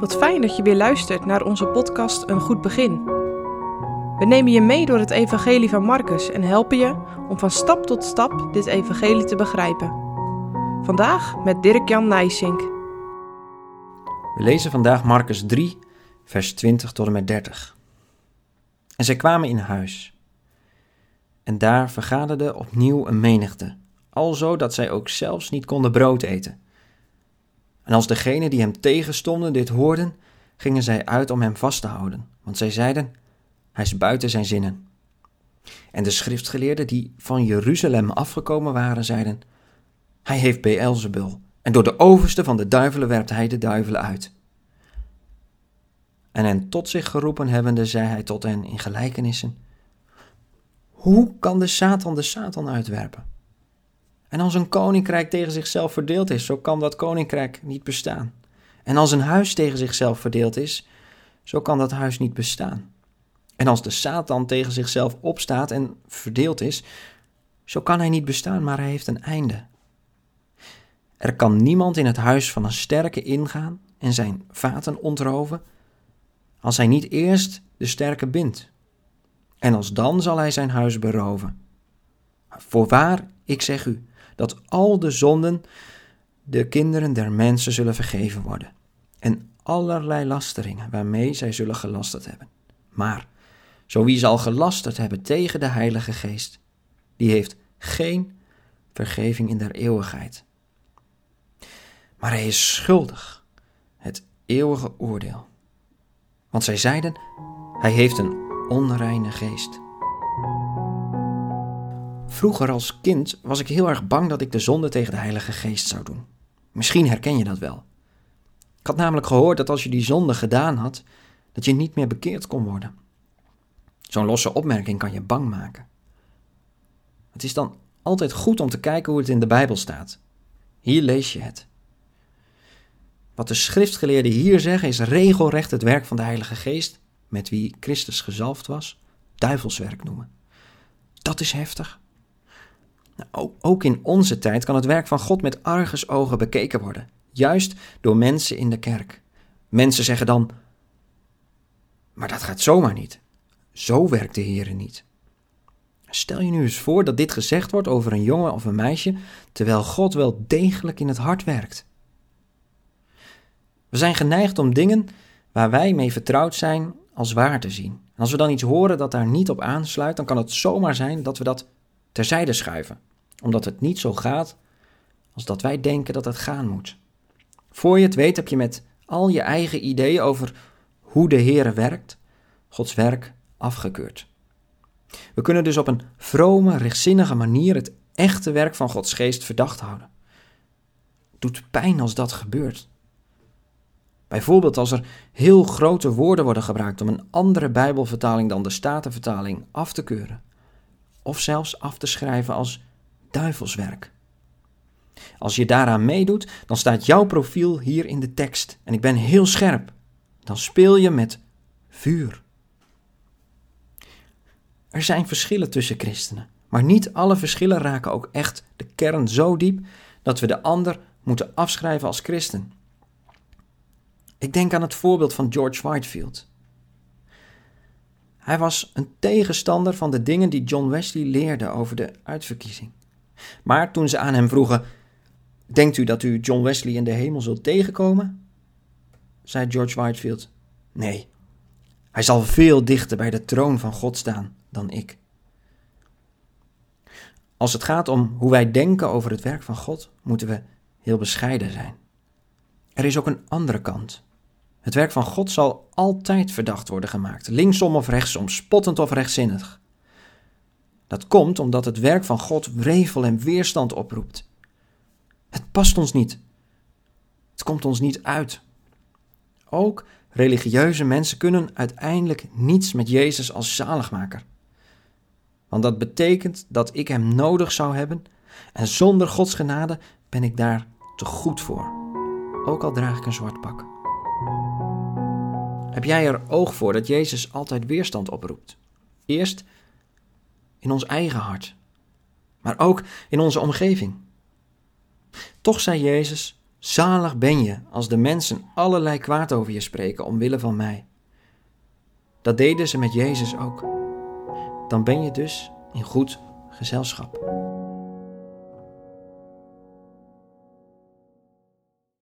Wat fijn dat je weer luistert naar onze podcast Een Goed Begin. We nemen je mee door het Evangelie van Marcus en helpen je om van stap tot stap dit Evangelie te begrijpen. Vandaag met Dirk-Jan Nijsink. We lezen vandaag Marcus 3, vers 20 tot en met 30. En zij kwamen in huis. En daar vergaderde opnieuw een menigte, alzo dat zij ook zelfs niet konden brood eten. En als degenen die hem tegenstonden dit hoorden, gingen zij uit om hem vast te houden, want zij zeiden: Hij is buiten zijn zinnen. En de schriftgeleerden die van Jeruzalem afgekomen waren, zeiden: Hij heeft Beelzebul, en door de overste van de duivelen werpt hij de duivelen uit. En hen tot zich geroepen hebbende, zei hij tot hen in gelijkenissen: Hoe kan de Satan de Satan uitwerpen? En als een koninkrijk tegen zichzelf verdeeld is, zo kan dat koninkrijk niet bestaan. En als een huis tegen zichzelf verdeeld is, zo kan dat huis niet bestaan. En als de Satan tegen zichzelf opstaat en verdeeld is, zo kan hij niet bestaan, maar hij heeft een einde. Er kan niemand in het huis van een sterke ingaan en zijn vaten ontroven, als hij niet eerst de sterke bindt. En als dan zal hij zijn huis beroven. Voorwaar, ik zeg u, dat al de zonden de kinderen der mensen zullen vergeven worden en allerlei lasteringen waarmee zij zullen gelasterd hebben. Maar zo wie zal gelasterd hebben tegen de Heilige Geest, die heeft geen vergeving in der eeuwigheid. Maar hij is schuldig, het eeuwige oordeel. Want zij zeiden, hij heeft een onreine geest. Vroeger als kind was ik heel erg bang dat ik de zonde tegen de Heilige Geest zou doen. Misschien herken je dat wel. Ik had namelijk gehoord dat als je die zonde gedaan had, dat je niet meer bekeerd kon worden. Zo'n losse opmerking kan je bang maken. Het is dan altijd goed om te kijken hoe het in de Bijbel staat. Hier lees je het. Wat de schriftgeleerden hier zeggen is regelrecht het werk van de Heilige Geest, met wie Christus gezalfd was, duivelswerk noemen. Dat is heftig. Nou, ook in onze tijd kan het werk van God met argusogen bekeken worden, juist door mensen in de kerk. Mensen zeggen dan: Maar dat gaat zomaar niet. Zo werkt de Heer niet. Stel je nu eens voor dat dit gezegd wordt over een jongen of een meisje, terwijl God wel degelijk in het hart werkt. We zijn geneigd om dingen waar wij mee vertrouwd zijn als waar te zien. En als we dan iets horen dat daar niet op aansluit, dan kan het zomaar zijn dat we dat terzijde schuiven, omdat het niet zo gaat als dat wij denken dat het gaan moet. Voor je het weet heb je met al je eigen ideeën over hoe de Heere werkt, Gods werk afgekeurd. We kunnen dus op een vrome, rechtzinnige manier het echte werk van Gods geest verdacht houden. Het doet pijn als dat gebeurt. Bijvoorbeeld als er heel grote woorden worden gebruikt om een andere Bijbelvertaling dan de Statenvertaling af te keuren of zelfs af te schrijven als duivelswerk. Als je daaraan meedoet, dan staat jouw profiel hier in de tekst en ik ben heel scherp. Dan speel je met vuur. Er zijn verschillen tussen christenen, maar niet alle verschillen raken ook echt de kern zo diep dat we de ander moeten afschrijven als christen. Ik denk aan het voorbeeld van George Whitefield. Hij was een tegenstander van de dingen die John Wesley leerde over de uitverkiezing. Maar toen ze aan hem vroegen: Denkt u dat u John Wesley in de hemel zult tegenkomen? zei George Whitefield: Nee, hij zal veel dichter bij de troon van God staan dan ik. Als het gaat om hoe wij denken over het werk van God, moeten we heel bescheiden zijn. Er is ook een andere kant. Het werk van God zal altijd verdacht worden gemaakt, linksom of rechtsom, spottend of rechtzinnig. Dat komt omdat het werk van God wrevel en weerstand oproept. Het past ons niet. Het komt ons niet uit. Ook religieuze mensen kunnen uiteindelijk niets met Jezus als zaligmaker. Want dat betekent dat ik hem nodig zou hebben en zonder Gods genade ben ik daar te goed voor. Ook al draag ik een zwart pak. Heb jij er oog voor dat Jezus altijd weerstand oproept? Eerst in ons eigen hart, maar ook in onze omgeving. Toch zei Jezus: Zalig ben je als de mensen allerlei kwaad over je spreken omwille van mij. Dat deden ze met Jezus ook. Dan ben je dus in goed gezelschap.